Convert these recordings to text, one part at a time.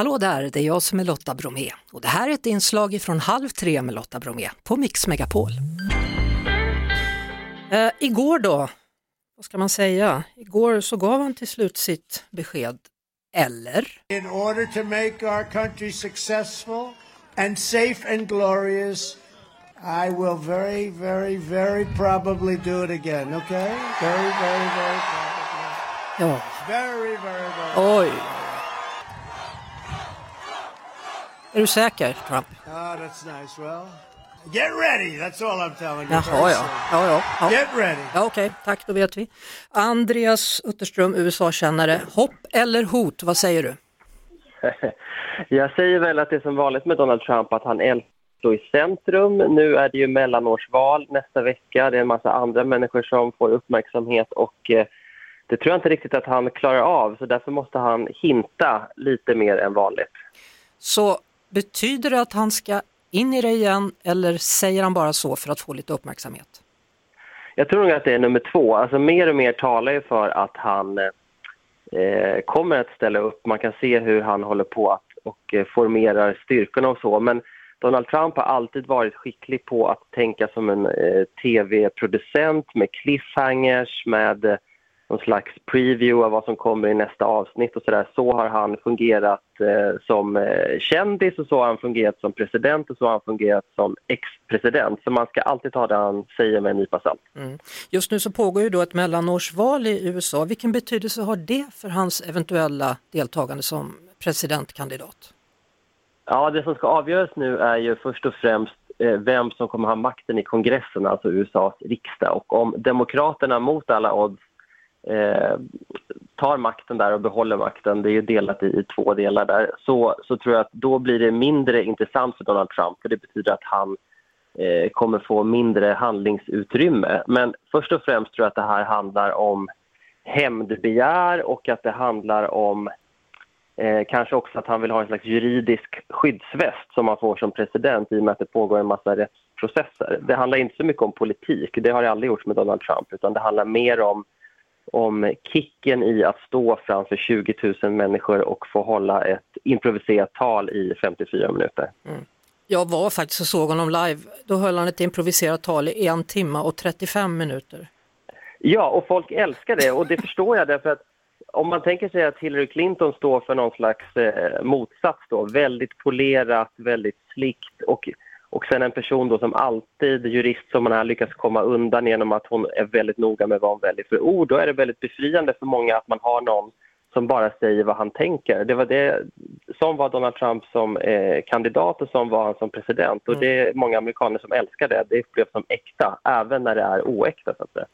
Hallå där, det är jag som är Lotta Bromé och det här är ett inslag från Halv tre med Lotta Bromé på Mix Megapol. Eh, igår då, vad ska man säga, igår så gav han till slut sitt besked, eller? In order to make our country successful and safe and glorious I will very, very, very probably do it again, okay? Very, very, very probably. Ja, Very, very, very. oj. Är du säker, Trump? Oh, that's nice. Well, get ready. That's all I'm telling you. Jaha, ja. Ja, ja, ja. Get ready. ja okej, tack, då vet vi. Andreas Utterström, USA-kännare. Hopp eller hot, vad säger du? Jag säger väl att det är som vanligt med Donald Trump att han älskar i centrum. Nu är det ju mellanårsval nästa vecka. Det är en massa andra människor som får uppmärksamhet och eh, det tror jag inte riktigt att han klarar av så därför måste han hinta lite mer än vanligt. Så betyder det att han ska in i det igen eller säger han bara så för att få lite uppmärksamhet? Jag tror nog att det är nummer två. Alltså mer och mer talar ju för att han eh, kommer att ställa upp. Man kan se hur han håller på att och eh, formerar styrkorna och så. Men Donald Trump har alltid varit skicklig på att tänka som en eh, tv-producent med cliffhangers, med eh, någon slags preview av vad som kommer i nästa avsnitt och sådär. Så har han fungerat eh, som eh, kändis och så har han fungerat som president och så har han fungerat som ex-president. Så man ska alltid ta det han säger med en nypa salt. Mm. Just nu så pågår ju då ett mellanårsval i USA. Vilken betydelse har det för hans eventuella deltagande som presidentkandidat? Ja, det som ska avgöras nu är ju först och främst eh, vem som kommer ha makten i kongressen, alltså USAs riksdag. Och om Demokraterna mot alla odds eh, tar makten där och behåller makten, det är ju delat i, i två delar där, så, så tror jag att då blir det mindre intressant för Donald Trump, för det betyder att han eh, kommer få mindre handlingsutrymme. Men först och främst tror jag att det här handlar om hämndbegär och att det handlar om Eh, kanske också att han vill ha en slags juridisk skyddsväst som man får som president i och med att det pågår en massa rättsprocesser. Det handlar inte så mycket om politik, det har det aldrig gjorts med Donald Trump, utan det handlar mer om, om kicken i att stå framför 20 000 människor och få hålla ett improviserat tal i 54 minuter. Jag var faktiskt och såg honom live. Då höll han ett improviserat tal i en timme och 35 minuter. Ja, och folk älskar det och det förstår jag därför att om man tänker sig att Hillary Clinton står för någon slags eh, motsats då, väldigt polerat, väldigt slickt och, och sen en person då som alltid, jurist som man har lyckats komma undan genom att hon är väldigt noga med vad hon väljer för ord, då är det väldigt befriande för många att man har någon som bara säger vad han tänker. Det var det som var Donald Trump som eh, kandidat och som var han som president. Och det är många amerikaner som älskar det. Det upplevs som äkta, även när det är oäkta. Så att säga.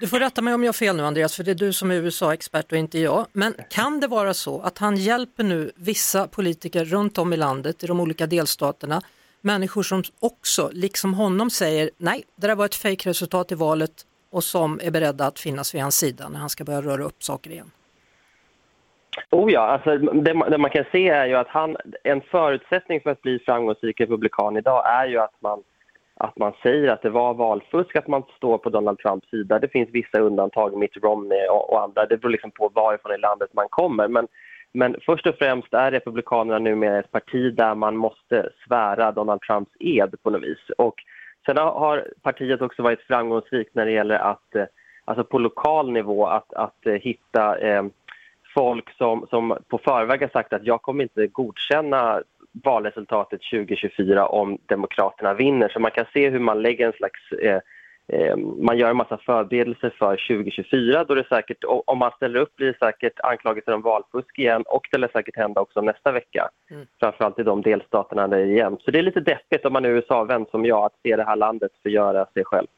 Du får rätta mig om jag har fel nu Andreas, för det är du som är USA-expert och inte jag. Men kan det vara så att han hjälper nu vissa politiker runt om i landet, i de olika delstaterna, människor som också, liksom honom, säger nej, det där var ett fejkresultat i valet och som är beredda att finnas vid hans sida när han ska börja röra upp saker igen? Oh ja, alltså det, man- det man kan se är ju att han, en förutsättning för att bli framgångsrik republikan idag är ju att man, att man säger att det var valfusk, att man står på Donald Trumps sida. Det finns vissa undantag, Mitt Romney och, och andra. Det beror liksom på varifrån i landet man kommer. Men, men först och främst är Republikanerna numera ett parti där man måste svära Donald Trumps ed på något vis. Och sen har- partiet också varit framgångsrikt när det gäller att, eh, alltså på lokal nivå, att, att eh, hitta eh, folk som, som på förväg har sagt att jag kommer inte godkänna valresultatet 2024 om Demokraterna vinner. Så man kan se hur man lägger en slags... Eh, man gör en massa förberedelser för 2024. Då det säkert, om man ställer upp blir det säkert anklagelser om valfusk igen och det lär säkert hända också nästa vecka. Mm. Framförallt i de delstaterna där jämnt. Så det är lite deppigt om man är USA-vän som jag att se det här landet förgöra sig självt.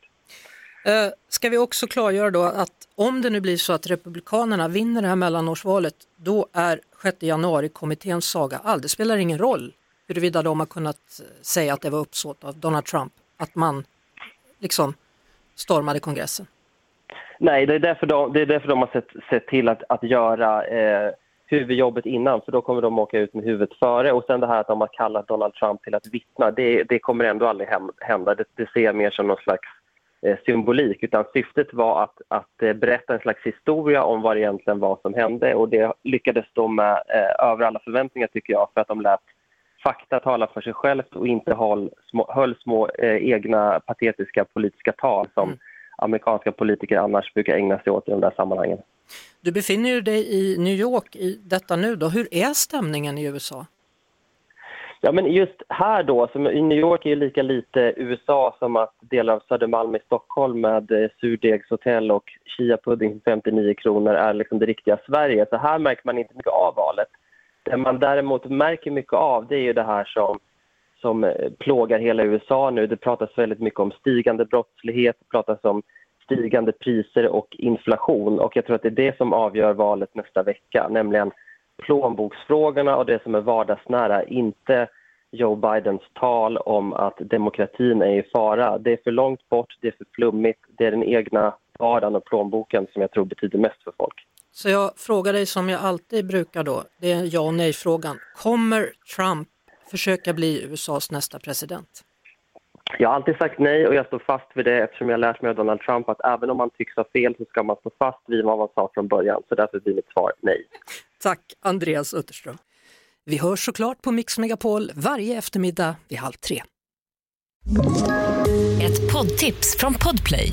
Eh, ska vi också klargöra då att om det nu blir så att Republikanerna vinner det här mellanårsvalet, då är 6 januari-kommitténs saga all. Det spelar ingen roll huruvida de har kunnat eh, säga att det var uppsåt av Donald Trump, att man liksom stormade kongressen. Nej, det är därför de, det är därför de har sett, sett till att, att göra eh, huvudjobbet innan, för då kommer de åka ut med huvudet före. Och sen det här att de har kallat Donald Trump till att vittna, det, det kommer ändå aldrig hem- hända. Det, det ser jag mer som någon slags eh, symbolik utan syftet var att, att eh, berätta en slags historia om vad det egentligen var som hände och det lyckades de med eh, över alla förväntningar tycker jag för att de lät fakta tala för sig självt och inte höll små, höll små eh, egna patetiska politiska tal som mm. amerikanska politiker annars brukar ägna sig åt i de där sammanhangen. Du befinner dig i New York i detta nu då. Hur är stämningen i USA? Ja, men just här då, som i New York är ju lika lite USA som att delar av Södermalm i Stockholm med eh, surdegshotell och chia-pudding 59 kronor är liksom det riktiga Sverige. Så här märker man inte mycket av valet. Det man däremot märker mycket av det är ju det här som, som eh, plågar hela USA nu. Det pratas väldigt mycket om stigande brottslighet, det pratas om stigande priser och inflation. Och jag tror att det är det som avgör valet nästa vecka, nämligen plånboksfrågorna och det som är vardagsnära, inte Joe Bidens tal om att demokratin är i fara. Det är för långt bort, det är för flummigt, det är den egna vardagen och plånboken som jag tror betyder mest för folk. Så jag frågar dig som jag alltid brukar då, det är ja och nej-frågan. Kommer Trump försöka bli USAs nästa president? Jag har alltid sagt nej och jag står fast vid det eftersom jag lärt mig av Donald Trump att även om man tycks ha fel så ska man stå fast vid vad man sa från början. Så därför blir mitt svar nej. Tack Andreas Utterström. Vi hörs såklart på Mix Megapol varje eftermiddag vid halv tre. Ett poddtips från Podplay.